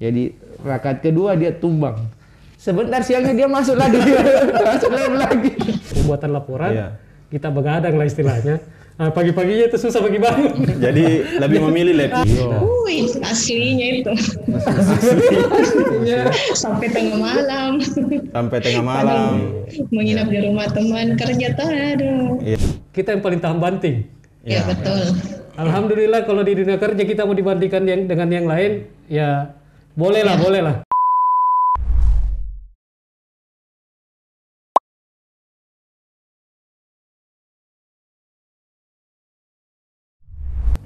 Jadi rakaat kedua dia tumbang. Sebentar siangnya dia masuk lagi, masuk lab lagi. Pembuatan laporan, Iya. kita begadang lah istilahnya. Nah, pagi-paginya itu susah bagi bangun. Jadi lebih memilih lab. Wih, aslinya itu. Sampai tengah malam. sampai tengah malam. Menginap di rumah teman kerja tuh, aduh. Iya. Kita yang paling tahan banting. Ya, betul. Alhamdulillah kalau di dunia kerja kita mau dibandingkan yang, dengan yang lain, ya boleh lah, boleh lah.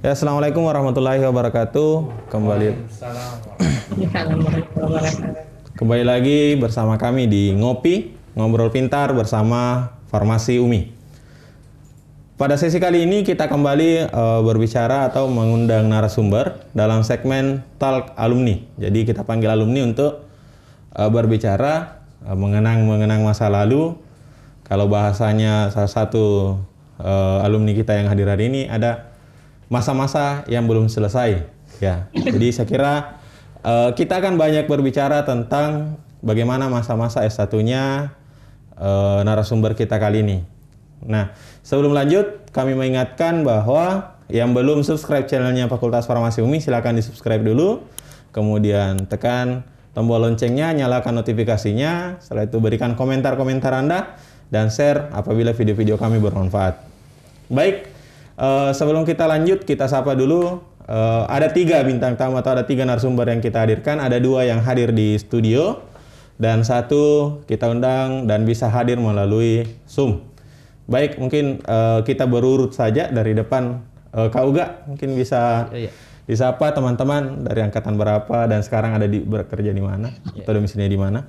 Ya, assalamualaikum warahmatullahi wabarakatuh. Kembali kembali lagi bersama kami di Ngopi Ngobrol Pintar bersama Farmasi Umi. Pada sesi kali ini kita kembali eh, berbicara atau mengundang narasumber dalam segmen Talk Alumni. Jadi kita panggil alumni untuk eh, berbicara eh, mengenang mengenang masa lalu. Kalau bahasanya salah satu eh, alumni kita yang hadir hari ini ada masa-masa yang belum selesai. Ya, jadi saya kira eh, kita akan banyak berbicara tentang bagaimana masa-masa S1-nya eh, narasumber kita kali ini. Nah, sebelum lanjut, kami mengingatkan bahwa yang belum subscribe channelnya Fakultas Farmasi Umi, silakan di subscribe dulu. Kemudian tekan tombol loncengnya, nyalakan notifikasinya. Setelah itu berikan komentar-komentar Anda dan share apabila video-video kami bermanfaat. Baik, eh, sebelum kita lanjut, kita sapa dulu. Eh, ada tiga bintang tamu atau ada tiga narasumber yang kita hadirkan. Ada dua yang hadir di studio dan satu kita undang dan bisa hadir melalui Zoom. Baik, mungkin eh, kita berurut saja dari depan. Eh, Kak Uga, mungkin bisa Iya. disapa teman-teman dari angkatan berapa dan sekarang ada di bekerja di mana atau domisilinya di mana?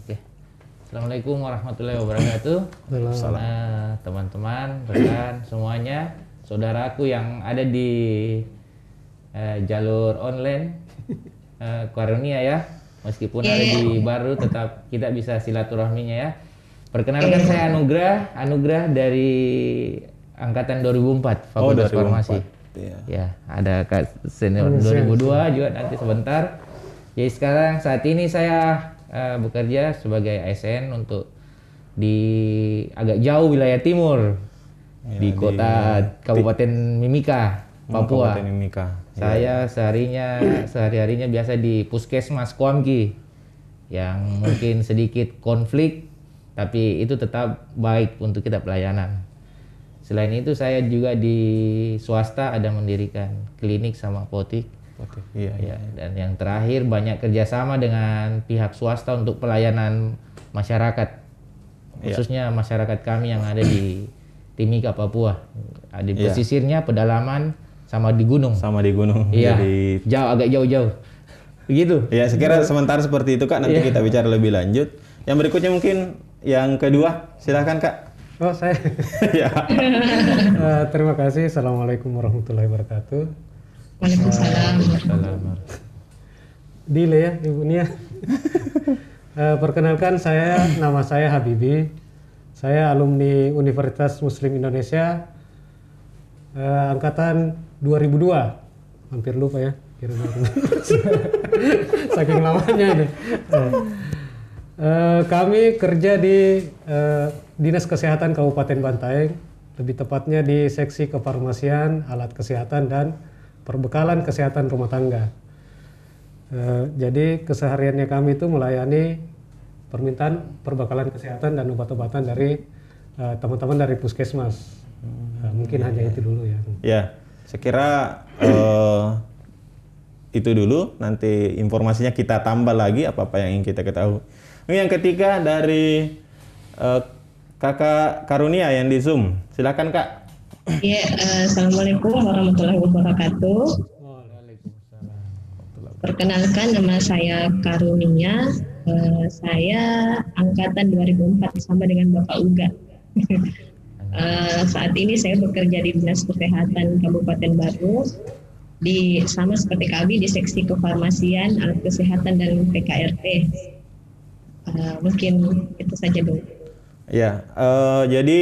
Oke. Assalamualaikum warahmatullahi wabarakatuh. Nah, teman-teman, rekan semuanya, saudaraku yang ada di eh, jalur online eh, Karunia ya. Meskipun ada di baru tetap kita bisa silaturahminya ya. Perkenalkan saya Anugrah, Anugrah dari angkatan 2004 Fakultas 2004. Farmasi. Iya. Ya, ada Kak senior 2002 juga nanti sebentar. Jadi sekarang saat ini saya eh, bekerja sebagai ASN untuk di agak jauh wilayah timur Ya, di di- kota Kabupaten Mimika, Papua. Kabupaten Mimika. Saya seharinya sehari-harinya biasa di Puskesmas Kuamki yang mungkin sedikit konflik tapi itu tetap baik untuk kita pelayanan. Selain itu saya juga di swasta ada mendirikan klinik sama apotik. Oke, iya, iya. Ya, dan yang terakhir banyak kerjasama dengan pihak swasta untuk pelayanan masyarakat, khususnya masyarakat kami yang ada di Timika, Papua. Ada Di Iya. pesisirnya, pedalaman, sama di gunung. Sama di gunung. Iya, Jadi jauh agak jauh-jauh. Begitu. Ya, sekira sementara seperti itu Kak, nanti Iya. kita bicara lebih lanjut. Yang berikutnya mungkin yang kedua, silahkan Kak. Oh, saya. ya. Eh, terima kasih. Assalamualaikum warahmatullahi wabarakatuh. Waalaikumsalam. Dile ya, Ibu Nia. Eh, perkenalkan saya, nama saya Habibi. Saya alumni Universitas Muslim Indonesia eh, angkatan 2002. Hampir lupa ya. Kira-kira. Saking lamanya ini. Eh, eh, kami kerja di eh, Dinas Kesehatan Kabupaten Bantaeng, lebih tepatnya di seksi kefarmasian, alat kesehatan dan perbekalan kesehatan rumah tangga. Eh, jadi kesehariannya kami itu melayani permintaan perbekalan kesehatan dan obat-obatan dari teman-teman dari puskesmas. Eh, mungkin hanya itu dulu ya. Ya, sekira eh, itu dulu. Nanti informasinya kita tambah lagi apa-apa yang ingin kita ketahui. Yang ketiga dari eh, Kakak Karunia yang di Zoom. Silakan Kak. Ya, eh, Assalamualaikum warahmatullahi wabarakatuh. Perkenalkan nama saya Karunia. Eh, saya angkatan 2004 sama dengan Bapak Uga. Eh, saat ini saya bekerja di Dinas Kesehatan Kabupaten Baru di sama seperti kami di seksi kefarmasian, alat kesehatan dan PKRT. Eh, mungkin itu saja dulu. Ya, eh, jadi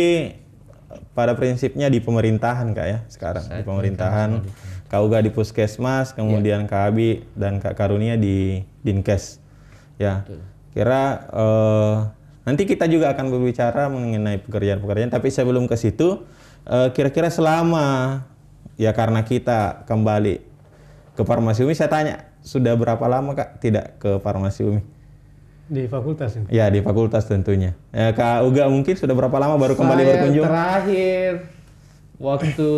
pada prinsipnya di pemerintahan kak ya sekarang di pemerintahan Kak Uga di puskesmas, kemudian Kak Abi dan Kak Karunia di Dinkes. Ya. Kira eh, nanti kita juga akan berbicara mengenai pekerjaan-pekerjaan tapi sebelum ke situ eh, kira-kira selama ya karena kita kembali ke Farmasi Umi saya tanya sudah berapa lama Kak tidak ke Farmasi Umi? Di fakultas ini. Ya di fakultas tentunya. Ya, Kak Uga mungkin sudah berapa lama baru kembali Saya berkunjung? terakhir waktu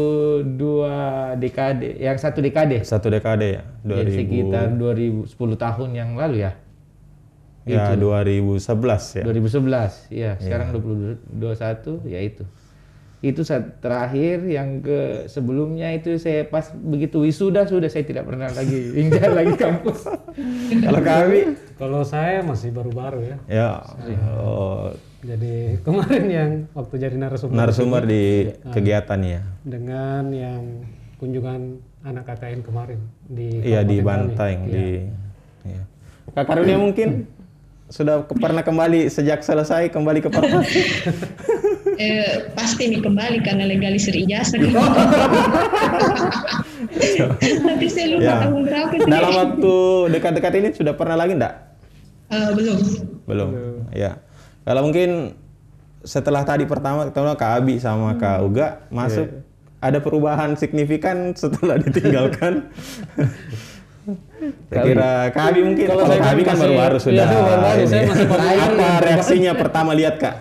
dua dekade, yang satu dekade. Satu dekade ya, Jadi 2000. sekitar 2010 tahun yang lalu ya. Ya 2011 ya. 2011, iya. Sekarang 2021, ya itu. Itu saat terakhir yang ke sebelumnya itu saya pas begitu wisuda sudah saya tidak pernah lagi injak lagi kampus. Kalau kami Kalau saya masih baru-baru ya. ya oh, Jadi kemarin yang waktu jadi narasumber narasumber di kegiatan ya. dengan yang kunjungan anak KKN kemarin di Iya di Bantaeng Bali. di ya. Kak Karunia mungkin sudah ke- pernah kembali sejak selesai kembali ke Farmasi. Eh, pasti nih kembali karena legalisir ijazah. Tapi saya lupa Ya. tahun berapa itu. Dalam waktu dekat-dekat ini sudah pernah lagi enggak? Eh, belum. Belum. Ya. Kalau mungkin setelah tadi pertama ketemu Kak Abi sama Kak Uga masuk ada perubahan signifikan setelah ditinggalkan. Saya kira Kak Abi mungkin kalau Kak Abi kan baru-baru sudah. Iya, saya baru-baru, ini. saya masih baru- Apa reaksinya pertama lihat Kak?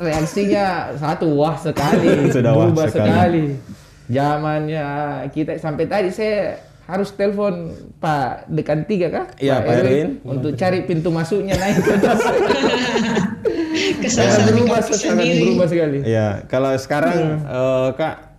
Reaksinya satu wah sekali, Sudah wah berubah sekali. sekali. Zamannya kita sampai tadi saya harus telepon Pak Dekan Tiga kah? Iya, Pak Erwin. Untuk cari pintu masuknya naik ke atas. Kesalahan berubah, sendiri. berubah sekali. Ya, kalau sekarang eh, Kak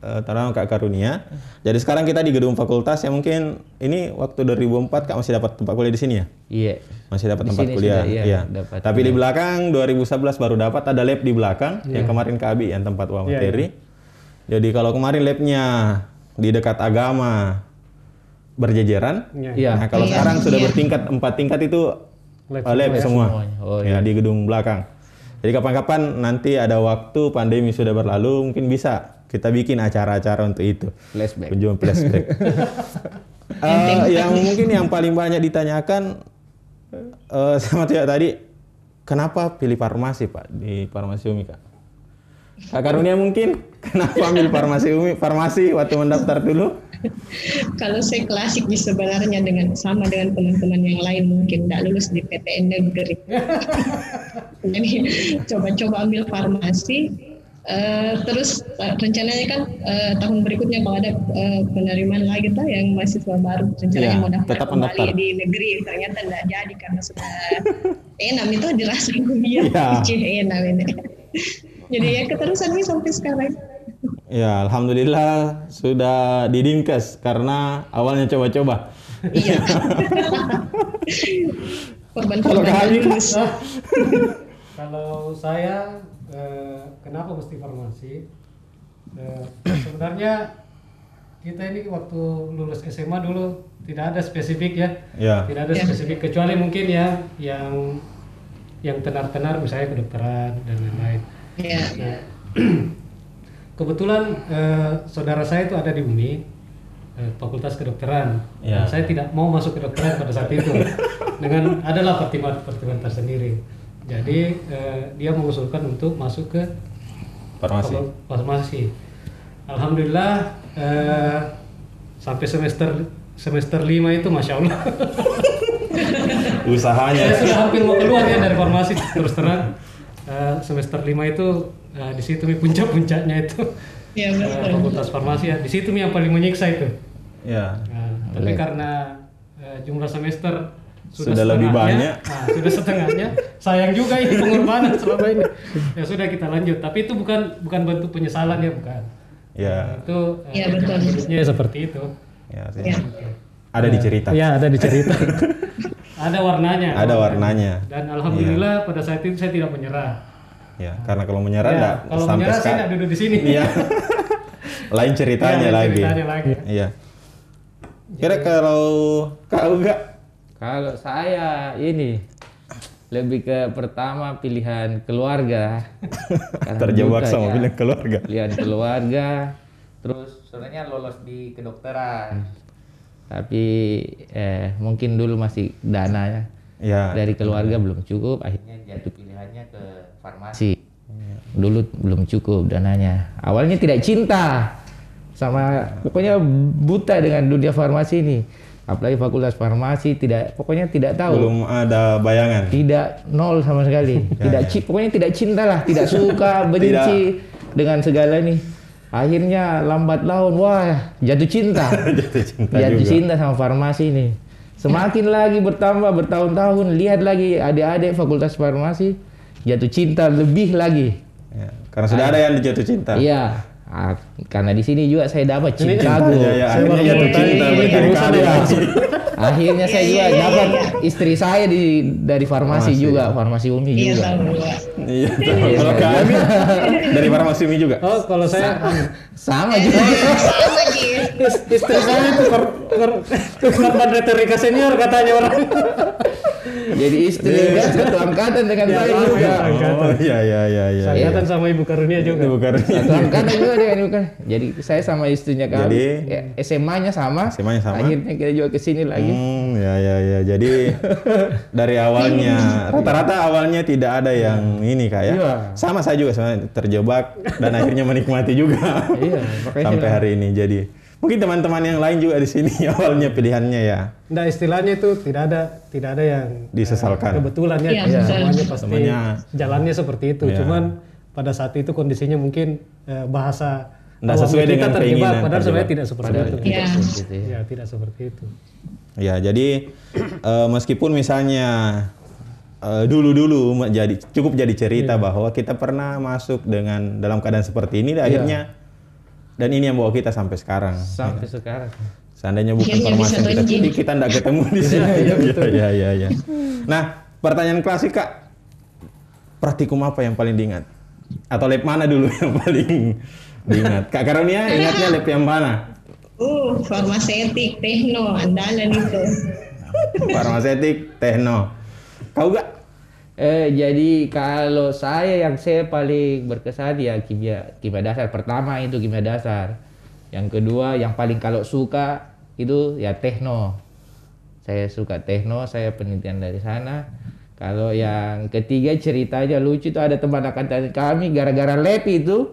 eh, terang Kak Karunia. Jadi sekarang kita di gedung fakultas yang mungkin ini waktu 2004 Kak masih dapat tempat kuliah di sini ya? Iya. Masih dapat Di tempat sini kuliah. sudah, iya, Iya. dapat. Tapi di belakang 2011 baru dapat ada lab di belakang yang kemarin Kak Abi yang tempat uang Iya, materi. Jadi kalau kemarin labnya di dekat agama berjejeran. Iya. Iya. Nah, kalau Iya, sekarang sudah iya. bertingkat empat tingkat itu Lab uh, lab semua. semuanya. Oh, ya di gedung belakang. Jadi kapan-kapan nanti ada waktu pandemi sudah berlalu mungkin bisa kita bikin acara-acara untuk itu. Flashback. Kunjungan flashback. Eh, yang mungkin yang paling banyak ditanyakan eh sama tidak tadi kenapa pilih farmasi Pak di farmasi Umi Kak? Kak Karunia mungkin kenapa ambil farmasi Umi farmasi waktu mendaftar dulu? Kalau saya klasik di sebenarnya dengan sama dengan teman-teman yang lain mungkin tidak lulus di PTN negeri. Jadi coba-coba ambil farmasi. Eh, terus eh, rencananya kan eh, tahun berikutnya kalau ada eh, penerimaan lagi tuh yang mahasiswa baru rencananya Iya, mau daftar tetap kembali mendaftar. di negeri ternyata tidak jadi karena sudah enam itu dirasa kuliah. Cih, enam ini. Jadi ya keterusan ini sampai sekarang. Ya, alhamdulillah sudah di Dinkes karena awalnya coba-coba. Iya. Korban-korban Kalau yang lulus. Kalau saya eh, kenapa mesti farmasi? Eh, sebenarnya kita ini waktu lulus SMA dulu tidak ada spesifik ya, Ya. tidak ada Ya. spesifik kecuali mungkin ya yang yang tenar-tenar misalnya kedokteran dan lain-lain. Iya. Nah, kebetulan eh, saudara saya itu ada di UMI eh, Fakultas Kedokteran. Ya. Dan saya tidak mau masuk kedokteran pada saat itu dengan adalah pertimbangan-pertimbangan tersendiri. Jadi eh, dia mengusulkan untuk masuk ke Farmasi. farmasi. Alhamdulillah eh, sampai semester semester 5 itu masya Allah Usahanya. saya sudah hampir mau keluar ya dari farmasi terus terang Eh, semester 5 itu eh, di situ Mi, puncak-puncaknya itu eh, betul. fakultas farmasi ya di situ Mi, yang paling menyiksa itu Ya. Nah, tapi karena eh, jumlah semester Sudah lebih setengahnya, banyak. nah, sudah setengahnya sayang juga ini pengorbanan selama ini ya sudah kita lanjut tapi itu bukan bukan bentuk penyesalan ya bukan Ya. itu eh, Iya, betul. jenisnya seperti itu Ya, sih. Iya. Ada di cerita. ya ada di cerita ada warnanya Ada warnanya. dan alhamdulillah pada saat itu saya tidak menyerah Ya, karena kalau menyerah Ya, enggak kalau sampai menyerah saya tidak duduk di sini Iya. Lain ceritanya Ya, lagi. ceritanya lagi. Iya. Kira kalau kau enggak Kalau saya ini lebih ke pertama pilihan keluarga. Terjebak sama ya, pilihan keluarga. Pilihan keluarga. Terus sebenarnya lolos di kedokteran. Tapi eh, mungkin dulu masih dana ya Ya. dari keluarga belum cukup, akhirnya jatuh pilihannya ke farmasi. Dulu belum cukup dananya. Awalnya tidak cinta sama pokoknya buta dengan dunia farmasi ini. Apalagi fakultas farmasi tidak pokoknya tidak tahu. Belum ada bayangan. Tidak nol sama sekali. Tidak ci- pokoknya tidak cinta lah, tidak suka, benci dengan segala ini. Akhirnya lambat laun wah jatuh cinta. Jatuh cinta jatuh juga. cinta sama farmasi ini. Semakin lagi bertambah bertahun-tahun, lihat lagi adik-adik fakultas farmasi jatuh cinta lebih lagi. Ya, Karena sudah ada yang jatuh cinta. Iya. Ah, karena di sini juga saya dapat Chicago. Ya, ya, akhirnya jatuh cinta ini. Akhirnya saya juga dapat istri saya di dari farmasi, juga, farmasi Umi Iya juga. Iya. Kalau kami dari farmasi Umi juga. Oh, kalau saya Sama juga. Sama Ji. Is- istri saya itu kor, kor, korban retorika senior katanya orang. Jadi istri kan satu angkatan dengan Ya, saya juga. ya. Angkatan. Oh iya iya iya iya. Angkatan sama Ibu Karunia juga. Itu bukan. Satu angkatan juga dengan bukan. Jadi saya sama istrinya kami. Jadi- ya, SMA-nya sama. SMA-nya sama. Akhirnya kita juga ke sini lagi. Hmm, ya ya ya. Jadi dari awalnya rata-rata awalnya tidak ada yang ini kak ya. Iya. Sama saya juga sebenarnya terjebak dan akhirnya menikmati juga. Iya, Sampai hari ini jadi mungkin teman-teman yang lain juga di sini awalnya pilihannya ya Nah istilahnya itu tidak ada tidak ada yang disesalkan. kebetulan ya Iya, Iya, betul. semuanya pasti Semuanya- jalannya seperti itu. Iya. Cuman pada saat itu kondisinya mungkin eh, bahasa Nggak sesuai kita dengan terjebak, keinginan, Padahal terjebak. sebenarnya tidak seperti Padahal itu. tidak Iya. seperti itu ya. Ya tidak seperti itu. Ya, jadi eh, meskipun misalnya eh, dulu-dulu me- jadi cukup jadi cerita bahwa kita pernah masuk dengan dalam keadaan seperti ini, dan akhirnya dan ini yang bawa kita sampai sekarang. Sampai sekarang. Seandainya bukan farmasi bisa yang kita pilih, kita tidak ketemu di sini. Iya, iya, iya, iya. Nah, pertanyaan klasik kak, praktikum apa yang paling diingat? Atau lab mana dulu yang paling diingat? Kak Karunia ingatnya lab yang mana? Uh, farmasetik, tekno, andalan itu. Farmasetik, tekno. Kau gak? Eh, jadi kalau saya yang saya paling berkesan ya kimia kimia dasar pertama itu kimia dasar. Yang kedua yang paling kalau suka itu ya tekno. Saya suka tekno, saya penelitian dari sana. Kalau yang ketiga ceritanya lucu itu ada teman angkatan kami gara-gara lab itu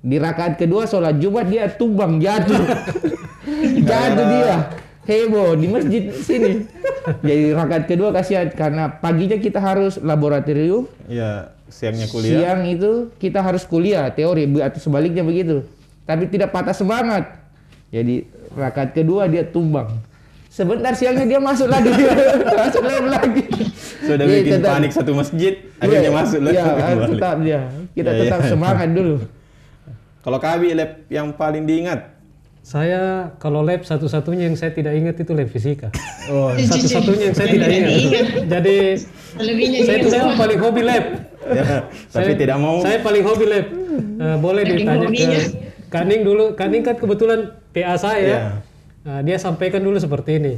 di rakaat kedua sholat Jumat dia tumbang jatuh. jatuh dia. Heboh di masjid sini. Jadi rakaat kedua kasihan karena paginya kita harus laboratorium, Iya, siangnya kuliah. siang itu kita harus kuliah teori atau sebaliknya begitu. Tapi tidak patah semangat. Jadi rakaat kedua dia tumbang. Sebentar siangnya dia masuk lagi, masuk lab lagi. Sudah Jadi bikin tetap- panik satu masjid, akhirnya Iya, masuk lagi. Iya, kembali. tetap dia. Kita Iya, tetap iya. semangat dulu. Kalau Kabi lab yang paling diingat? Saya kalau lab satu-satunya yang saya tidak ingat itu lab fisika. Oh, Satu-satunya yang saya tidak ingat. Jadi Selebihnya saya itu saya paling hobi lab. Ya, tapi Saya- tidak mau. Saya paling hobi lab. Eh, boleh ditanya hobinya. ke Kaning dulu. Kaning kan kebetulan PA saya. Iya. Nah, dia sampaikan dulu seperti ini.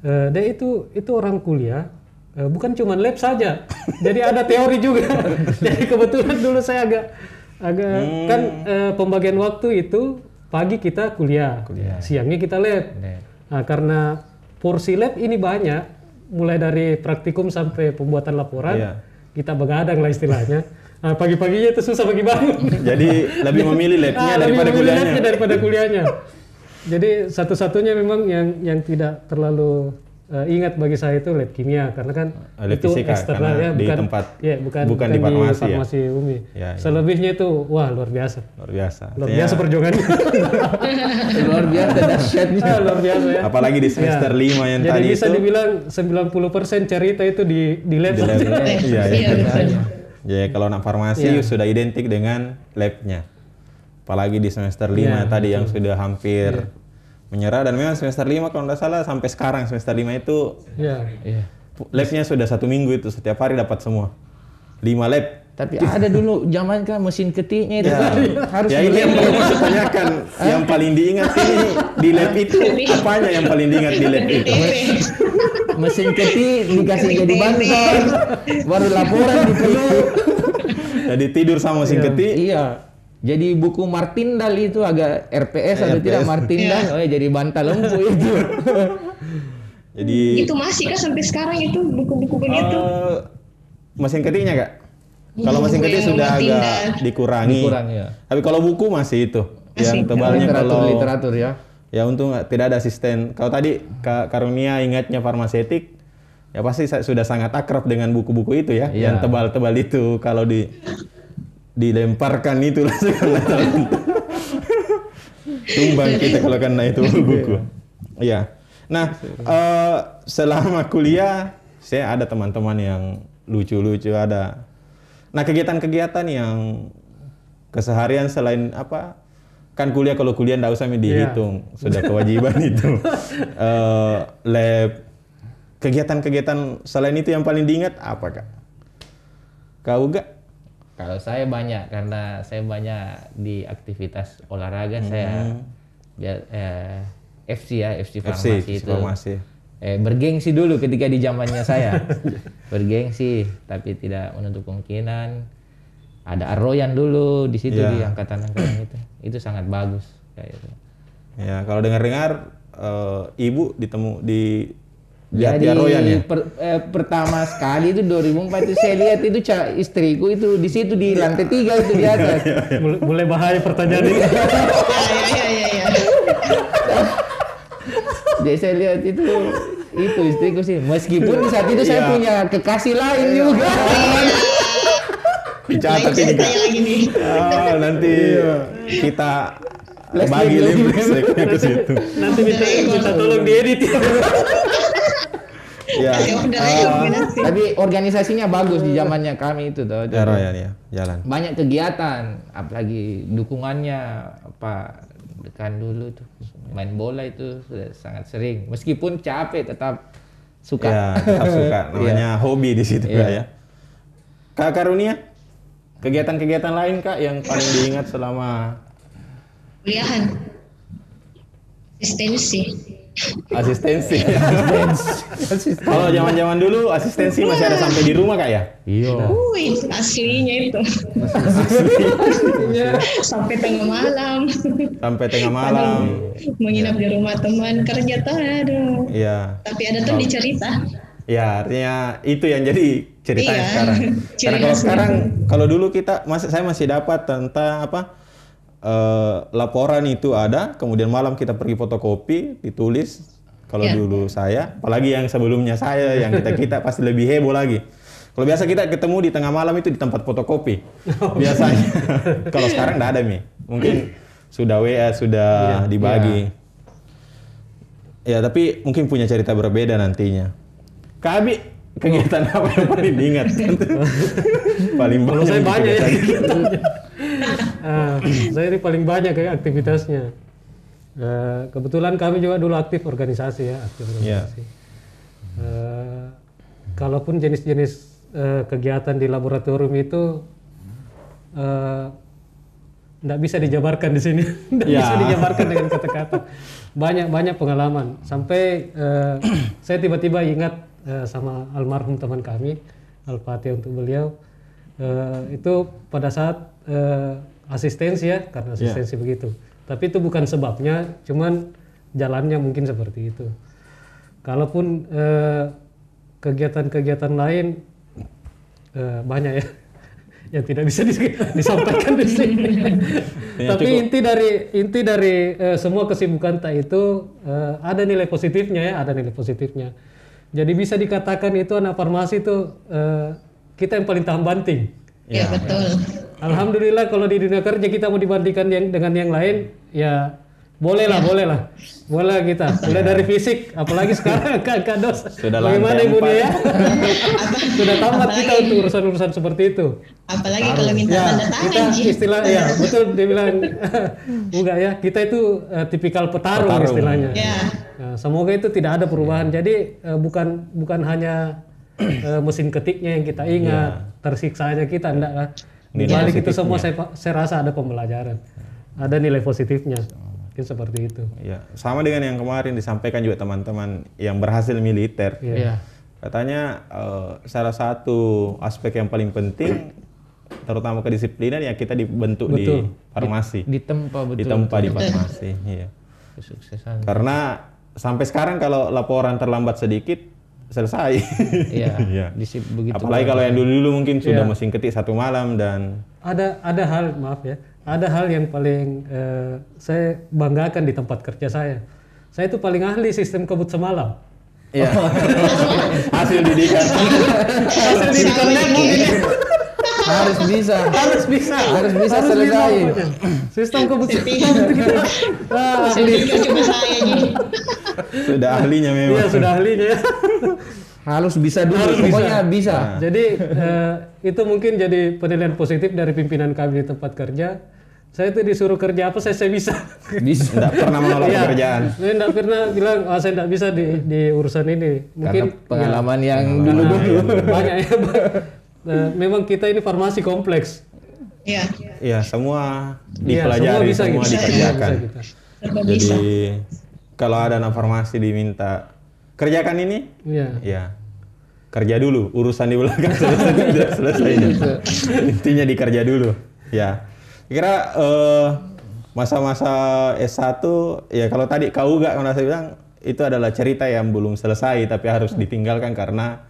Eh, dia itu itu orang kuliah. eh, bukan cuma lab saja. Jadi ada teori juga. Jadi kebetulan dulu saya agak agak Hmm. kan eh, pembagian waktu itu pagi kita kuliah, siangnya kita lab. Lab. Nah, karena porsi lab ini banyak, mulai dari praktikum sampai pembuatan laporan, Iya. kita begadang lah istilahnya. Nah, pagi-paginya itu susah bagi bangun. Jadi lebih memilih labnya Ah, lebih daripada memilih kuliahnya. labnya daripada kuliahnya. Jadi satu-satunya memang yang yang tidak terlalu eh, ingat bagi saya itu lab kimia karena kan Ah, lab itu fisika, eksternal ya, di bukan tempat- ya, bukan, bukan di farmasi ya. farmasi umi. Ya, ya. Selebihnya itu wah luar biasa. Luar biasa. Luar biasa perjuangannya. luar biasa dahsyatnya. Ah, luar biasa ya. Apalagi di semester Ya. 5 yang Jadi tadi bisa itu. dibilang 90% cerita itu di di lab. di lab. Iya, Iya, iya. betul. Jadi kalau anak farmasi Iya. sudah identik dengan labnya. Apalagi di semester 5 Iya, tadi yang sudah hampir menyerah dan memang semester 5 kalau nggak salah sampai sekarang semester 5 itu Ya. Iya. labnya sudah satu minggu itu setiap hari dapat semua. 5 lab. Tapi ada dulu zaman kan mesin ketiknya itu Ya, kan harus ya ini yang saya tanyakan. yang paling diingat ini di lab itu apanya yang paling diingat di lab itu? mesin ketik dikasih jadi bantal, baru laporan dipeluk. Jadi tidur sama mesin ketik, Iya. Jadi buku Martindal itu agak RPS atau tidak Martindal, oh ya jadi bantal lembu itu. Jadi Itu masih kah sampai sekarang itu buku-buku begitu? eh, mesin ketiknya kak? Kalau mesin ketik yang sudah Martindal. agak dikurangi. Kurang ya. Tapi kalau buku masih itu. Yang Masih. tebalnya literatur kalau literatur ya. ya untung tidak ada asisten. Kalau tadi Kak Karunia ingatnya farmasetik, ya pasti sudah sangat akrab dengan buku-buku itu ya, Iya. yang tebal-tebal itu. Kalau di dilemparkan itu langsung tumbang kita kalau kena itu buku. Iya. Nah, eh, selama kuliah saya ada teman-teman yang lucu-lucu ada. Nah, kegiatan-kegiatan yang keseharian selain apa? Kan kuliah kalau kuliah nggak usah dihitung, sudah kewajiban itu. Eh, lab kegiatan-kegiatan selain itu yang paling diingat apa, Kak? Kau gak? Kalau saya banyak karena saya banyak di aktivitas olahraga saya biar eh, FC ya FC farmasi FC, itu. farmasi. Eh, bergengsi dulu ketika di zamannya saya. bergengsi tapi tidak menutup kemungkinan ada Arroyan dulu di situ Iya. di angkatan-angkatan itu. Itu sangat bagus kayak itu. Ya, kalau dengar-dengar eh, ibu ditemu di di Jadi ya. per- eh, pertama sekali itu 2004 itu saya lihat itu ca- istriku itu di situ di lantai tiga itu di atas. mulai, mulai bahaya pertanyaan ini. Ya, ya, ya, ya, ya. Jadi saya lihat itu itu istriku sih. Meskipun di saat itu saya Iya. punya kekasih lain juga. Dicatat ini Kak. lagi. Ah, nanti kita Flashback bagi flashbacknya ke situ. Nanti minta, minta tolong diedit ya. Ya. Ya rekomendasi. Tapi organisasinya bagus di zamannya kami itu tuh. Ya, Royan ya, jalan. Banyak kegiatan, apalagi dukungannya apa dekan dulu tuh main bola itu sudah sangat sering. Meskipun capek tetap suka. Ya, tetap suka. Namanya hobi di situ Iya. Kak ya. Kak Karunia, kegiatan-kegiatan lain Kak yang paling diingat selama Kuliahan. Asistensi. Asistensi? Kalau zaman-zaman dulu asistensi masih ada sampai di rumah Kak ya? Iya. Wih, aslinya itu. Sampai tengah malam. Sampai tengah malam. Menginap di rumah teman kerja tuh aduh. Iya. Tapi ada tuh dicerita. Ya, artinya itu yang jadi ceritanya Iya, sekarang. Karena kalau sekarang, kalau dulu kita, masih saya masih dapat tentang apa eh, laporan itu ada, kemudian malam kita pergi fotokopi, ditulis. Kalau Iya. dulu saya, apalagi yang sebelumnya saya, yang kita kita pasti lebih heboh lagi. Kalau biasa kita ketemu di tengah malam itu di tempat fotokopi, biasanya. kalau sekarang nggak ada mi, mungkin sudah WA sudah dibagi. Ya, tapi mungkin punya cerita berbeda nantinya. Kabi, kegiatan apa yang paling diingat? paling banyak. saya nih banyak ya. Ah, saya ini paling banyak ya aktivitasnya. Eh, kebetulan kami juga dulu aktif organisasi ya, aktif Iya. organisasi. Eh, kalaupun jenis-jenis eh, kegiatan di laboratorium itu tidak bisa dijabarkan di sini, tidak Ya. bisa dijabarkan dengan kata-kata. Banyak-banyak pengalaman. Sampai eh, saya tiba-tiba ingat eh, sama almarhum teman kami, Al-Fatih untuk beliau. Eh, itu pada saat eh, asistensi ya, karena asistensi begitu. Tapi itu bukan sebabnya, cuman jalannya mungkin seperti itu. Kalaupun eh, kegiatan-kegiatan lain eh, banyak ya yang tidak bisa dis- disampaikan di sini. Ya, Tapi inti dari inti dari eh, semua kesibukan tak itu eh, ada nilai positifnya ya, ada nilai positifnya. Jadi bisa dikatakan itu anak farmasi itu eh, kita yang paling tahan banting. Ya, betul. Alhamdulillah kalau di dunia kerja kita mau dibandingkan yang dengan yang lain ya boleh lah, boleh lah. Boleh kita. Mulai dari fisik, apalagi sekarang Kak Kak Dos. Sudah Bagaimana Ibu ya? Sudah tamat kita untuk urusan-urusan seperti itu. Apalagi kalau minta Ya, tanda kita tangan, Ji. istilah ya betul dia bilang enggak ya, kita itu eh, tipikal petarung, Petarung. istilahnya. Ya. Nah, semoga itu tidak ada perubahan. Jadi eh, bukan bukan hanya eh, mesin ketiknya yang kita ingat, tersiksanya kita enggak lah. Di balik itu semua saya, saya rasa ada pembelajaran. Ada nilai positifnya. Mungkin seperti itu. Ya, sama dengan yang kemarin disampaikan juga teman-teman yang berhasil militer. Iya. Iya. Katanya eh, salah satu aspek yang paling penting terutama kedisiplinan ya kita dibentuk Betul. di farmasi, Ditempa betul. ditempa di farmasi. Iya. Kesuksesan. Karena sampai sekarang kalau laporan terlambat sedikit selesai. Iya. Iya. Disip begitu. Apalagi kalau yang dulu-dulu mungkin sudah Iya. mesin ketik satu malam dan Ada ada hal maaf ya, ada hal yang paling eh, saya banggakan di tempat kerja saya. Saya itu paling ahli sistem kebut semalam. Iya. hasil didikan. Hasil di internet mungkin ya. Harus bisa. harus bisa Harus bisa selesai. sistem kebut semalam itu kita ah, Saya ahli cuma saya sudah ahlinya memang. iya sudah ahlinya ya. Harus bisa dulu. Harus Pokoknya bisa. jadi eh, itu mungkin jadi penilaian positif dari pimpinan kami di tempat kerja saya itu disuruh kerja apa saya saya bisa Bisa. Tidak pernah menolak Iya. pekerjaan. saya tidak pernah bilang ah, saya tidak bisa di, di urusan ini mungkin Karena pengalaman yang ya, dulu-dulu. banyak ya Nah, memang kita ini farmasi kompleks Iya, Iya, semua Iya, dipelajari, semua bisa semua gitu. dikerjakan. Semua bisa serba Jadi bisa. kalau ada anak farmasi diminta kerjakan ini, Iya. ya kerja dulu. Urusan di belakang selesai tidak selesai. Intinya dikerja dulu. Ya, kira eh, masa-masa S1 ya kalau tadi kau gak kalau saya bilang itu adalah cerita yang belum selesai tapi harus ditinggalkan karena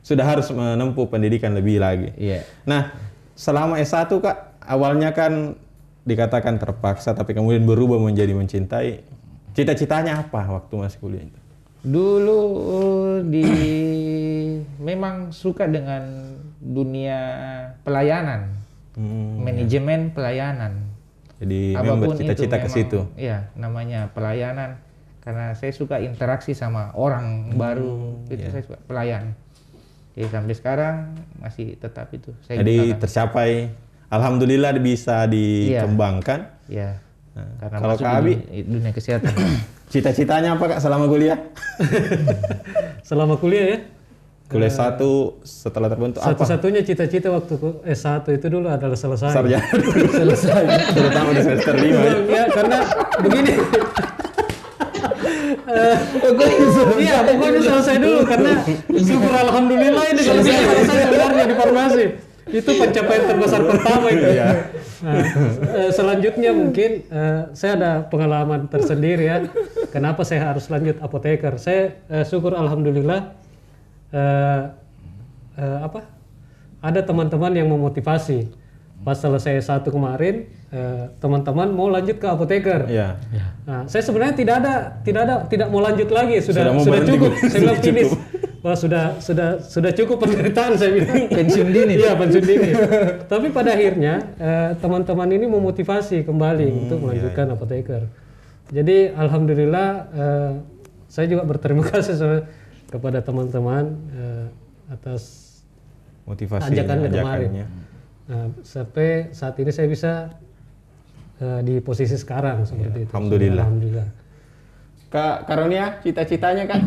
sudah harus menempuh pendidikan lebih lagi. Iya. Nah, selama S1 Kak, awalnya kan dikatakan terpaksa tapi kemudian berubah menjadi mencintai. Cita-citanya apa waktu masih kuliah itu? Dulu di memang suka dengan dunia pelayanan, Hmm, manajemen pelayanan. jadi Apa pun bercita-cita itu ke situ. Iya, namanya pelayanan karena saya suka interaksi sama orang baru, itu iya. saya suka pelayan. Jadi sampai sekarang masih tetap itu saya Jadi gunakan. tercapai alhamdulillah bisa dikembangkan. Iya. Nah, Karena kalau Kak di Abi? dunia- dunia kesehatan. Cita-citanya apa Kak selama kuliah? selama kuliah ya Kuliah satu setelah terbentuk apa? satu-satunya cita-cita waktu ku- S1 itu dulu adalah selesai Sarjana selesai. Terutama di semester lima. ya. ya karena begini Eh, Iya, pokoknya selesai dulu karena syukur alhamdulillah ini selesai sebenarnya di farmasi. Itu pencapaian terbesar pertama itu. Iya. Nah, eh, selanjutnya mungkin eh, saya ada pengalaman tersendiri ya. Kenapa saya harus lanjut apoteker? Saya eh, syukur alhamdulillah eh, eh, apa? Ada teman-teman yang memotivasi. Pas selesai satu kemarin, eh, teman-teman mau lanjut ke apoteker. Iya. Nah, saya sebenarnya tidak ada, tidak ada, tidak mau lanjut lagi. Sudah, Sudah mau sudah cukup. Saya bilang Sudah finish. cukup. Wah, sudah, sudah, sudah cukup penderitaan saya bilang. Pensiun dini. Iya, pensiun dini. Tapi pada akhirnya eh, teman-teman ini memotivasi kembali Hmm, untuk iya, melanjutkan apoteker. Jadi alhamdulillah eh, saya juga berterima kasih sama- kepada teman-teman eh, atas Motivasi ajakannya kemarin. Nah, sampai saat ini saya bisa eh, di posisi sekarang seperti itu. Alhamdulillah. Alhamdulillah. Kak Karunia, cita-citanya Kak?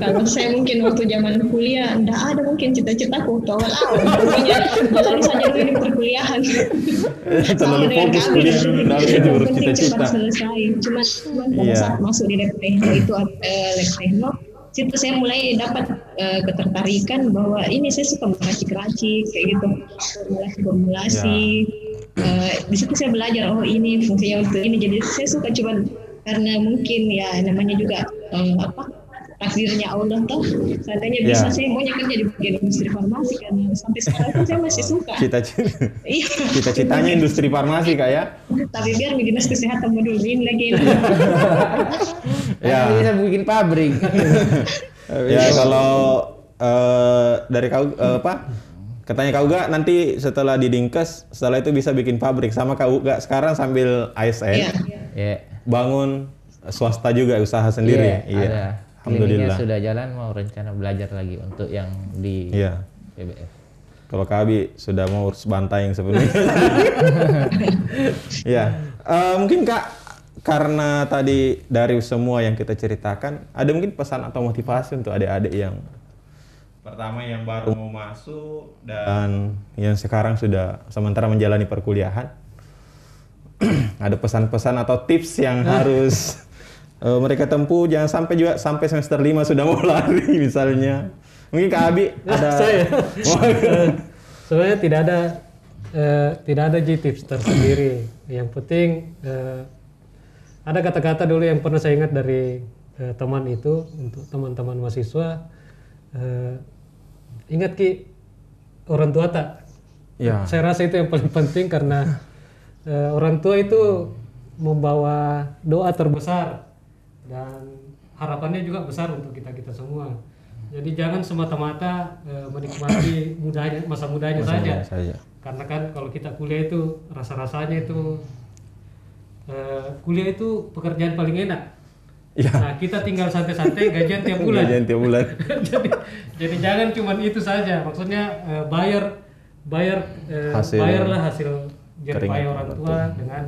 Kalau saya mungkin waktu zaman kuliah, enggak ada mungkin cita-citaku waktu jalan saja dulu di perkuliahan. Terlalu fokus kami. kuliah dulu, penting cita-cita. cepat selesai. Cuma Iya. saat masuk di lab itu eh, lab situ saya mulai dapat eh, ketertarikan bahwa ini saya suka meracik-racik kayak gitu, formulasi-formulasi. Eh, di situ saya belajar oh ini fungsinya untuk ini. Jadi saya suka cuman karena mungkin ya namanya juga eh, apa takdirnya Allah toh seandainya Ya. bisa saya maunya kerja di bagian industri farmasi karena sampai sekarang pun saya masih suka Cita-cita. iya Cita-citanya industri farmasi Kak ya? tapi biar di dinas kesehatan mau dulu ini lagi Ya. Kan bisa bikin pabrik. Ya kalau eh, dari kau eh, apa? Katanya kau gak nanti setelah di Dinkes, setelah itu bisa bikin pabrik sama kau gak sekarang sambil ASN iya ya. bangun swasta juga usaha sendiri. Iya, ada. Alhamdulillah. Kliniknya sudah jalan mau rencana belajar lagi untuk yang di Iya. PBF. Kalau Kabi sudah mau urus bantai yang sebenarnya. ya, Eh, mungkin Kak karena tadi dari semua yang kita ceritakan, ada mungkin pesan atau motivasi untuk adik-adik yang pertama yang baru mau masuk dan yang sekarang sudah sementara menjalani perkuliahan. ada pesan-pesan atau tips yang harus eh, mereka tempuh jangan sampai juga sampai semester 5 sudah mau lari misalnya. Mungkin Kak Abi ada saya. Eh, sebenarnya tidak ada eh, tidak ada G tips tersendiri. Yang penting eh, ada kata-kata dulu yang pernah saya ingat dari eh, teman itu untuk teman-teman mahasiswa. Eh, ingat ki orang tua tak? Ya. Saya rasa itu yang paling penting karena eh, orang tua itu membawa doa terbesar dan harapannya juga besar untuk kita kita semua. Jadi jangan semata-mata eh, menikmati mudanya masa mudanya saja. saja. Karena kan kalau kita kuliah itu rasa-rasanya itu eh, kuliah itu pekerjaan paling enak. Ya. Nah kita tinggal santai-santai gajian tiap bulan. Gajian tiap bulan. jadi, jadi jangan cuma itu saja. Maksudnya eh, bayar bayar eh, Hasil bayarlah hasil jerih keringat payah orang orang tua dengan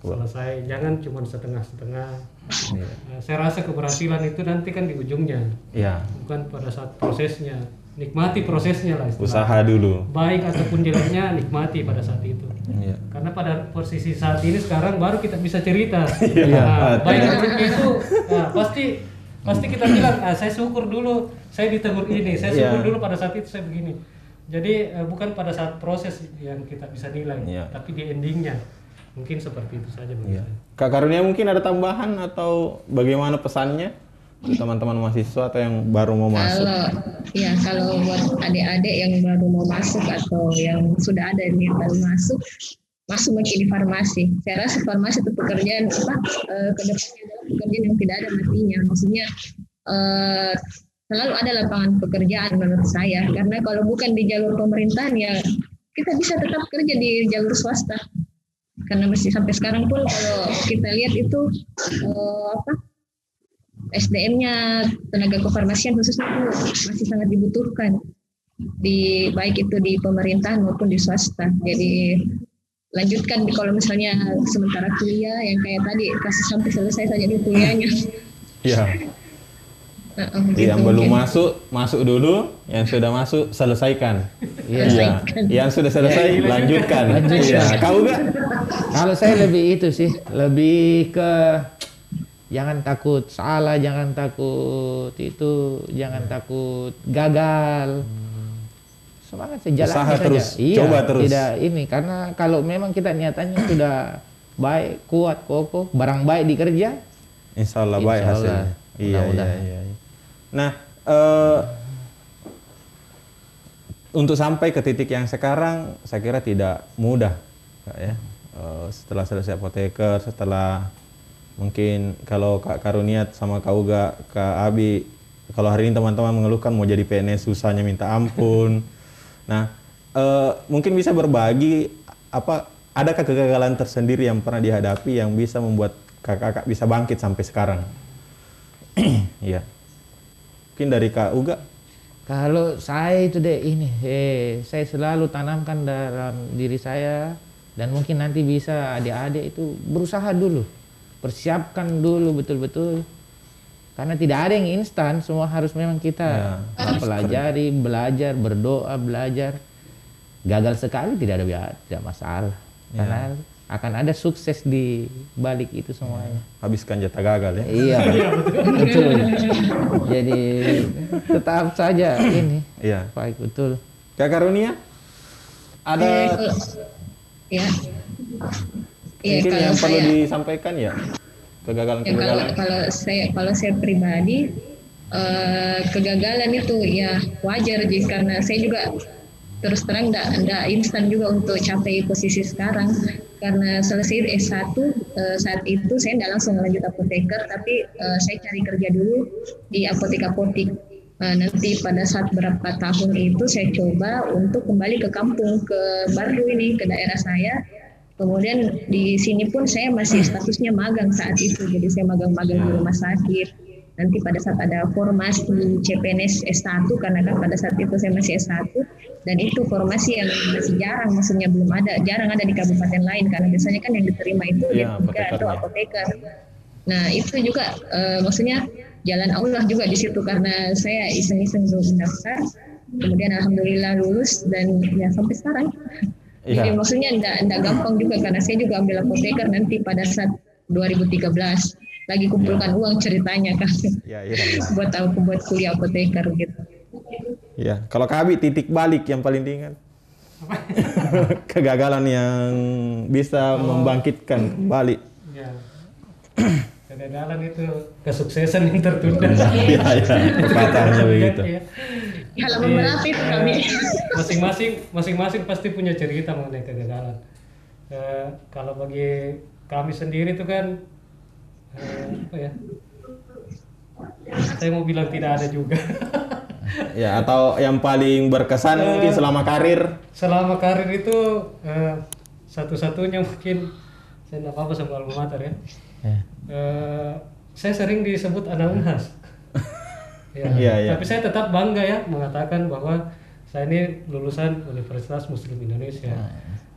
selesai. Jangan cuma setengah-setengah. Iya. Eh, saya rasa keberhasilan itu nanti kan di ujungnya, Ya. bukan pada saat prosesnya. Nikmati prosesnya lah istilahnya. Usaha dulu. Baik ataupun jeleknya nikmati pada saat itu. Iya. Karena pada posisi saat ini sekarang baru kita bisa cerita. Iya. Nah, baik buruknya itu nah, pasti pasti kita bilang ah, saya syukur dulu saya ditegur ini, saya syukur Iya. dulu pada saat itu saya begini. Jadi eh, bukan pada saat proses yang kita bisa nilai, Iya. tapi di endingnya. Mungkin seperti itu saja bagi Iya. saya. Kak Karunia mungkin ada tambahan atau bagaimana pesannya untuk teman-teman mahasiswa atau yang baru mau masuk? Kalau ya kalau buat adik-adik yang baru mau masuk atau yang sudah ada yang baru masuk, masuk mungkin di farmasi. Saya rasa farmasi itu pekerjaan apa eh, ke depannya adalah pekerjaan yang tidak ada matinya. Maksudnya eh, selalu ada lapangan pekerjaan menurut saya. Karena kalau bukan di jalur pemerintahan ya kita bisa tetap kerja di jalur swasta. Karena masih sampai sekarang pun kalau kita lihat itu eh, apa SDM-nya tenaga kefarmasian khususnya itu masih sangat dibutuhkan di baik itu di pemerintahan maupun di swasta. Jadi lanjutkan di kalau misalnya sementara kuliah yang kayak tadi kasih sampai selesai saja di kuliahnya. Iya. Gitu yang belum mungkin. masuk, masuk dulu. Yang sudah masuk, selesaikan. Iya. Yang sudah selesai, lanjutkan. Lanjutkan. Iya. Kau enggak? Kalau saya lebih itu sih, lebih ke jangan takut salah, jangan takut itu, jangan takut gagal. Semangat saja jalani Usaha saja. terus, Iya, coba terus. Tidak ini karena kalau memang kita niatannya sudah baik, kuat, kokoh, barang baik dikerja, Insya Allah baik Insya Allah. hasilnya. Iya, iya, iya, iya. Nah, eh, untuk sampai ke titik yang sekarang, saya kira tidak mudah, Kak, ya. Eh, setelah selesai apoteker, setelah mungkin kalau Kak Karuniat sama Kak Uga, Kak Abi, kalau hari ini teman-teman mengeluhkan mau jadi PNS susahnya minta ampun. Nah, eh, mungkin bisa berbagi apa adakah kegagalan tersendiri yang pernah dihadapi yang bisa membuat kakak-kakak bisa bangkit sampai sekarang? Iya. Mungkin dari Kak Uga. Kalau saya itu deh ini, eh, saya selalu tanamkan dalam diri saya dan mungkin nanti bisa adik-adik itu berusaha dulu, persiapkan dulu betul-betul. Karena tidak ada yang instan, semua harus memang kita pelajari, belajar, berdoa, belajar. Gagal sekali tidak ada tidak masalah, karena akan ada sukses di balik itu semuanya. Habiskan jatah gagal ya. Iya, betul. Jadi tetap saja ini Iya. baik betul. Kak Karunia? Ada Eh, ya. Iya, mungkin kalau yang perlu saya- disampaikan ya? Ya, kalau kalau saya kalau saya pribadi eh, kegagalan itu ya wajar sih karena saya juga terus terang tidak instan juga untuk capai posisi sekarang karena selesai S1 eh, saat itu saya tidak langsung lanjut apoteker tapi eh, saya cari kerja dulu di apotek apotik Eh, nanti pada saat berapa tahun itu saya coba untuk kembali ke kampung ke baru ini ke daerah saya Kemudian di sini pun saya masih statusnya magang saat itu, jadi saya magang-magang di rumah sakit. Nanti pada saat ada formasi CPNS S1, karena kan pada saat itu saya masih S1, dan itu formasi yang masih jarang, maksudnya belum ada, jarang ada di kabupaten lain, karena biasanya kan yang diterima itu Iya, D3 atau apoteker. Nah itu juga eh, maksudnya jalan Allah juga di situ karena saya iseng-iseng untuk mendaftar, kemudian alhamdulillah lulus dan ya sampai sekarang. Iya. Jadi maksudnya enggak, enggak gampang juga karena saya juga ambil apoteker nanti pada saat 2013 lagi kumpulkan uang ceritanya kan Iya, iya. iya. buat aku buat kuliah apoteker gitu. Iya. Kalau Kak Abi titik balik yang paling diingat. Kegagalan yang bisa membangkitkan kembali. Ya. Kegagalan itu kesuksesan yang tertunda. Iya, iya. Pepatahnya begitu. Iya. Halaman berapa itu kami? Masing-masing masing-masing pasti punya cerita mengenai kegagalan. Eh, kalau bagi kami sendiri itu kan eh, apa ya? Saya mau bilang tidak ada juga. Ya, atau yang paling berkesan mungkin selama karir. Selama karir itu eh, satu-satunya mungkin saya tidak apa-apa sama alma mater ya. Ya. Eh, saya sering disebut anak unhas. ya, Iya, iya. Tapi saya tetap bangga ya mengatakan bahwa saya ini lulusan Universitas Muslim Indonesia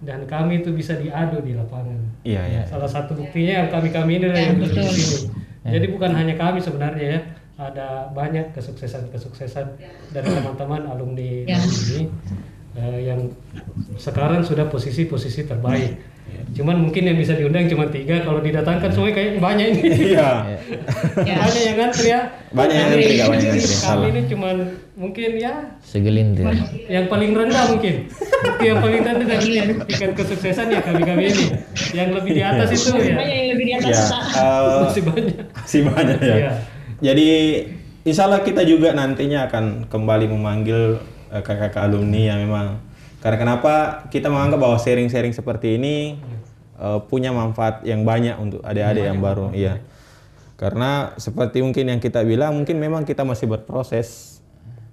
dan kami itu bisa diadu di lapangan. Iya, iya. Salah satu buktinya yang kami-kami ini yang duduk di sini. Jadi bukan hanya kami sebenarnya ya, ada banyak kesuksesan-kesuksesan dari teman-teman alumni Ya. ini eh, yang sekarang sudah posisi-posisi terbaik. Cuman mungkin yang bisa diundang cuma tiga, kalau didatangkan semuanya kayak banyak ini. Iya. Ya. banyak yang ngantri ya. Banyak yang ngantri, Kak, banyak yang ngantri. Kami ini cuman mungkin ya Segelintir. yang paling rendah mungkin. Yang paling rendah dari tingkat kesuksesan ya kami-kami ini. Yang lebih di atas itu ya Banyak yang lebih di atas. Ya, eh, masih banyak. masih banyak ya. Iya. Jadi insya Allah kita juga nantinya akan kembali memanggil eh, kakak-kakak alumni yang memang karena kenapa kita menganggap bahwa sharing-sharing seperti ini eh, punya manfaat yang banyak untuk adik-adik yang baru, iya. Karena seperti mungkin yang kita bilang, mungkin memang kita masih berproses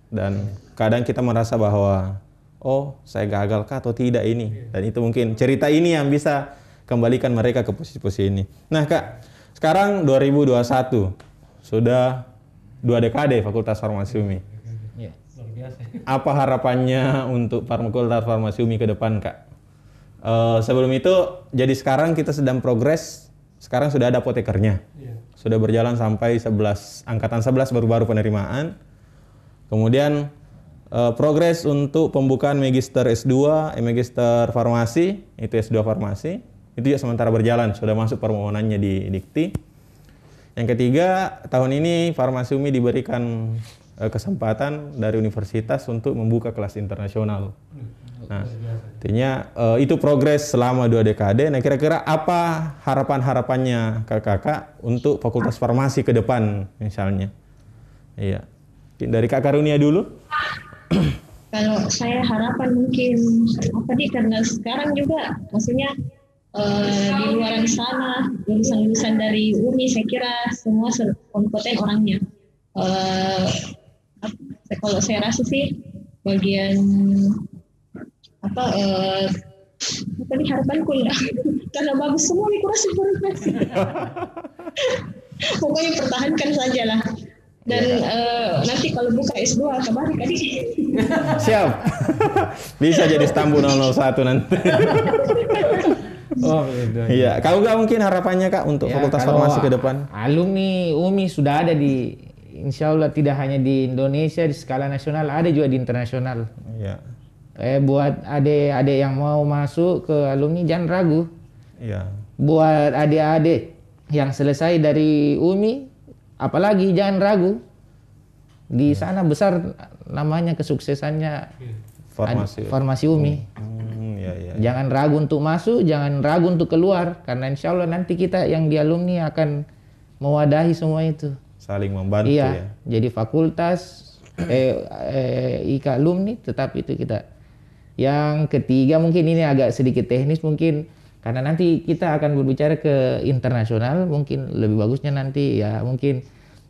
dan kadang kita merasa bahwa oh saya gagal kah atau tidak ini dan itu mungkin cerita ini yang bisa kembalikan mereka ke posisi-posisi ini. Nah kak, sekarang 2021 sudah dua dekade Fakultas Farmasi UMI. Ya. Luar biasa. Apa harapannya untuk Fakultas Farmasi UMI ke depan kak? Eh, sebelum itu, jadi sekarang kita sedang progres. Sekarang sudah ada apotekernya. Iya. Sudah berjalan sampai 11 angkatan 11 baru-baru penerimaan. Kemudian eh, progres untuk pembukaan magister S2, eh, magister farmasi, itu S2 farmasi. Itu ya sementara berjalan, sudah masuk permohonannya di Dikti. Yang ketiga, tahun ini Farmasi UMI diberikan eh, kesempatan dari universitas untuk membuka kelas internasional. Nah, artinya eh, itu progres selama dua dekade. Nah, kira-kira apa harapan-harapannya kakak-kakak untuk Fakultas Farmasi ke depan, misalnya? Iya, dari Kak Karunia dulu. Kalau saya harapan mungkin apa nih karena sekarang juga maksudnya eh, di luar sana lulusan-lulusan dari UMI saya kira semua kompeten orangnya. Ap- kalau saya rasa sih bagian apa apa nih harapanku ya karena bagus semua nih berprestasi. Pokoknya pertahankan saja lah. Dan eh, nanti kalau buka S2 kabari tadi. Siap. Bisa jadi stambu 001 nanti. Oh, gitu. Iya, kalau nggak mungkin harapannya Kak untuk Ya, Fakultas Farmasi ke depan? Alumni UMI sudah ada di Insya Allah tidak hanya di Indonesia di skala nasional, ada juga di internasional. Iya. Eh buat adik-adik yang mau masuk ke alumni jangan ragu. Iya. Buat adik-adik yang selesai dari UMI, apalagi jangan ragu. Di sana besar namanya kesuksesannya Farmasi. ad- farmasi UMI. Hmm, iya iya. Jangan ragu untuk masuk, jangan ragu untuk keluar, karena insya Allah nanti kita yang di alumni akan mewadahi semua itu. Saling membantu iya, ya. jadi fakultas eh, eh, IKA alumni tetap itu kita. Yang ketiga mungkin ini agak sedikit teknis mungkin karena nanti kita akan berbicara ke internasional mungkin lebih bagusnya nanti ya mungkin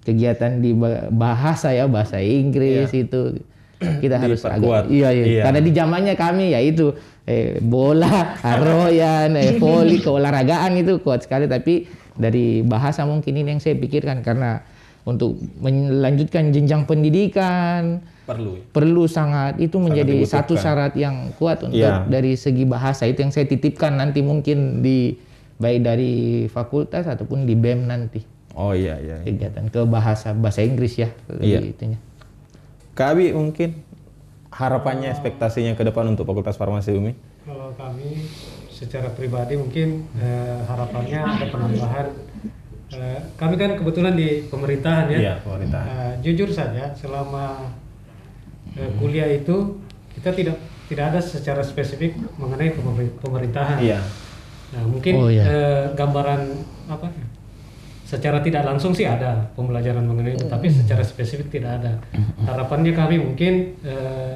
kegiatan di ba- bahasa ya bahasa Inggris itu kita harus agak iya, iya Iya. karena di zamannya kami ya itu eh, bola, aroyan, eh, voli, keolahragaan itu kuat sekali tapi dari bahasa mungkin ini yang saya pikirkan karena untuk melanjutkan jenjang pendidikan Perlu. perlu sangat itu menjadi dibutuhkan. satu syarat yang kuat untuk Iya. dari segi bahasa itu yang saya titipkan nanti mungkin di baik dari fakultas ataupun di BEM nanti Oh iya iya. iya. kegiatan ke bahasa bahasa Inggris ya Iya. itunya. Kak Abi mungkin harapannya ekspektasinya ke depan untuk Fakultas Farmasi UMI? Kalau kami secara pribadi mungkin eh, harapannya ada penambahan. Eh, kami kan kebetulan di pemerintahan ya. Iya, pemerintahan. Eh, jujur saja selama eh, kuliah itu kita tidak tidak ada secara spesifik mengenai pemer- pemerintahan. Iya. Nah, mungkin Oh, iya. eh, gambaran apa? Secara tidak langsung sih ada pembelajaran mengenai itu, tapi secara spesifik tidak ada. Harapannya kami mungkin eh,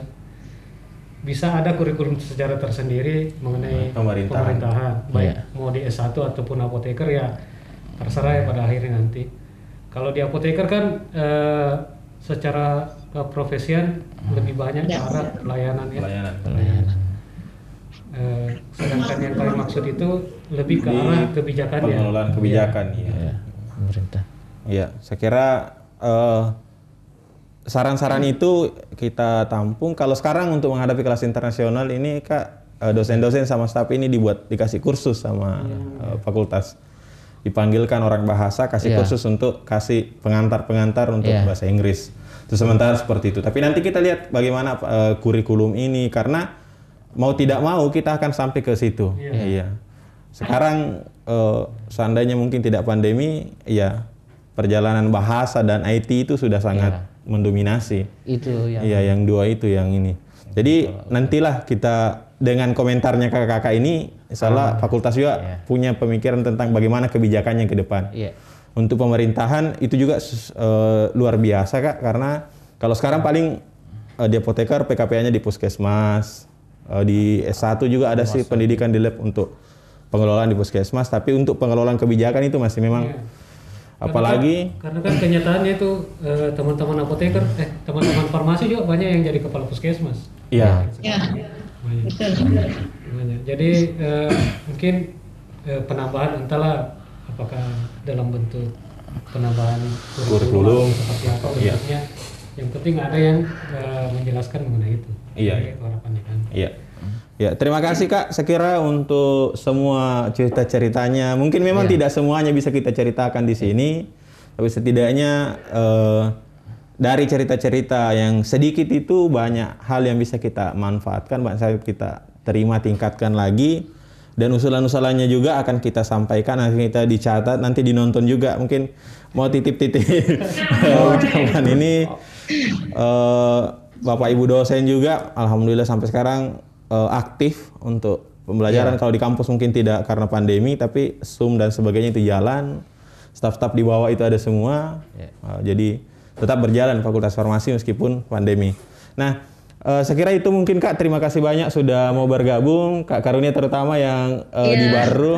bisa ada kurikulum secara tersendiri mengenai Pemerintahan. pemerintahan, baik Iya. mau di S1 ataupun apoteker ya terserah ya pada akhirnya nanti. Kalau di apoteker kan eh, secara keprofesian lebih banyak ke arah pelayanan ya. Pelayanan. Eh, sedangkan yang kalian maksud itu lebih ke arah kebijakan ya. Pengelolaan kebijakan, iya. Ya, pemerintah. Iya, saya kira eh, saran-saran itu kita tampung. Kalau sekarang untuk menghadapi kelas internasional ini kak eh, dosen-dosen sama staf ini dibuat dikasih kursus sama eh, fakultas. Dipanggilkan orang bahasa kasih Iya. kursus untuk kasih pengantar-pengantar untuk Iya. bahasa Inggris. Itu sementara seperti itu. Tapi nanti kita lihat bagaimana eh, kurikulum ini karena mau tidak mau kita akan sampai ke situ. Iya. Sekarang eh, seandainya mungkin tidak pandemi, ya perjalanan bahasa dan IT itu sudah sangat mendominasi. Itu yang Iya, yang dua itu yang ini. Jadi nantilah kita dengan komentarnya kakak-kakak ini, insya Allah fakultas juga punya pemikiran tentang bagaimana kebijakannya ke depan. Iya. Untuk pemerintahan itu juga eh, luar biasa kak, karena kalau sekarang paling eh, di apoteker PKPA-nya di puskesmas, Eh, di S1 juga ada sih pendidikan di lab untuk pengelolaan di puskesmas, tapi untuk pengelolaan kebijakan itu masih memang apalagi Karena kan kenyataannya itu eh, teman-teman apoteker, eh teman-teman farmasi juga banyak yang jadi kepala puskesmas. ya Ya, Banyak. Banyak. Jadi eh, mungkin eh, penambahan entahlah apakah dalam bentuk penambahan Kurikulum. seperti apa Iya. bentuknya. Yang penting ada yang eh, menjelaskan mengenai itu. Iya. Harapannya kan. Iya. Ya, terima kasih Kak. Sekira untuk semua cerita-ceritanya. Mungkin memang tidak semuanya bisa kita ceritakan di sini, tapi setidaknya eh, dari cerita-cerita yang sedikit itu banyak hal yang bisa kita manfaatkan, banyak hal kita terima, tingkatkan lagi. Dan usulan-usulannya juga akan kita sampaikan, nanti kita dicatat, nanti dinonton juga. Mungkin mau titip-titip ucapan ini. Eh, Bapak Ibu dosen juga, alhamdulillah sampai sekarang eh, aktif untuk pembelajaran. Kalau di kampus mungkin tidak karena pandemi, tapi Zoom dan sebagainya itu jalan. Staf-staf di bawah itu ada semua. Eh, jadi tetap berjalan Fakultas Farmasi meskipun pandemi. Nah, eh, saya kira itu mungkin Kak. Terima kasih banyak sudah mau bergabung. Kak Karunia terutama yang eh, di baru.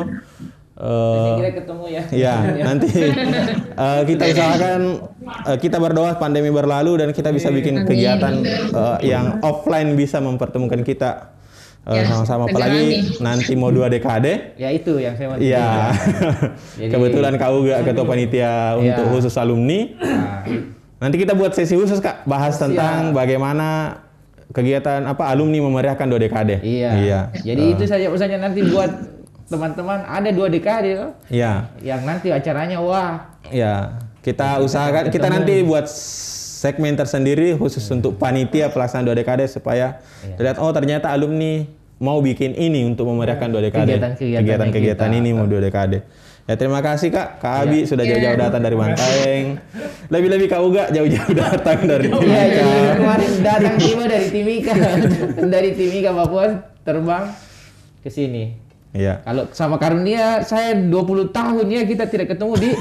Eh, kira ketemu ya. Ya, nanti eh, kita usahakan eh, kita berdoa pandemi berlalu dan kita bisa bikin kegiatan eh, yang offline bisa mempertemukan kita eh, Ya, sama-sama. segera Apalagi nih. nanti mau dua dekade. Ya itu yang saya mau Iya. Jadi- Kebetulan kau juga ketua panitia untuk Iya. khusus alumni. Nah, Nanti kita buat sesi khusus Kak, bahas tentang bagaimana kegiatan apa alumni memeriahkan dua dekade. Iya. Iya. Jadi itu saja pesannya nanti buat teman-teman ada dua dekade loh. Iya. Yang nanti acaranya wah Ya, kita usahakan kita nanti buat segmen tersendiri khusus untuk panitia pelaksanaan dua dekade supaya terlihat oh ternyata alumni mau bikin ini untuk memeriahkan dua dekade. Kegiatan-kegiatan ini mau dua dekade. Ya terima kasih Kak, Kak Abi sudah jauh-jauh datang dari Bantaeng. Lebih-lebih Kak Uga jauh-jauh datang dari Iya, Timika. iya, kemarin datang tiba dari Timika. dari Timika Papua terbang ke sini. Iya. Kalau sama Karunia saya 20 tahun ya kita tidak ketemu di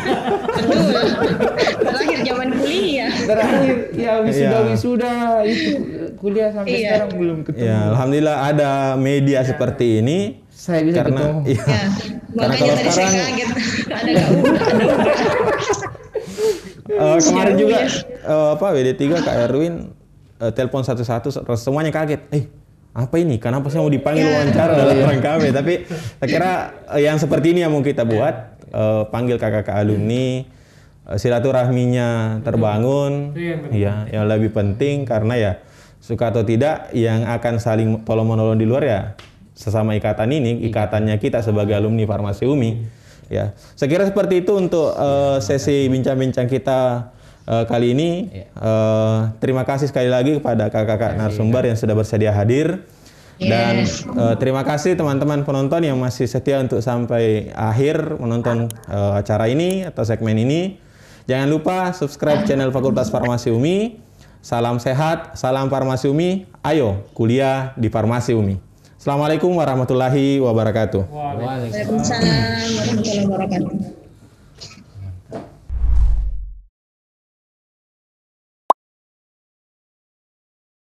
Terakhir zaman kuliah. terakhir ya wisuda Iya. wisuda itu kuliah sampai Iya. sekarang belum ketemu. Ya, alhamdulillah ada media seperti ini Saya bisa karena ketemu. iya. Ya, makanya tadi saya sekarang kaget. Ada udah, ada. Eh, kemarin juga eh, apa WD3 Kak Erwin eh, telepon satu-satu semuanya kaget. Eh, apa ini? Kenapa saya mau dipanggil wawancara dalam rangka apa? Tapi saya kira eh, yang seperti ini yang mau kita buat Eh, panggil kakak-kakak alumni eh, silaturahminya terbangun. Iya, yang lebih penting karena ya suka atau tidak yang akan saling tolong menolong di luar ya sesama ikatan ini, ikatannya kita sebagai alumni Farmasi Umi. Ya, saya kira seperti itu untuk eh, sesi bincang-bincang kita eh, kali ini. Eh, terima kasih sekali lagi kepada kakak-kakak narasumber yang sudah bersedia hadir. Dan eh, terima kasih teman-teman penonton yang masih setia untuk sampai akhir menonton eh, acara ini atau segmen ini. Jangan lupa subscribe channel Fakultas Farmasi Umi. Salam sehat, salam Farmasi Umi. Ayo kuliah di Farmasi Umi. Assalamualaikum warahmatullahi wabarakatuh. Waalaikumsalam warahmatullahi wabarakatuh.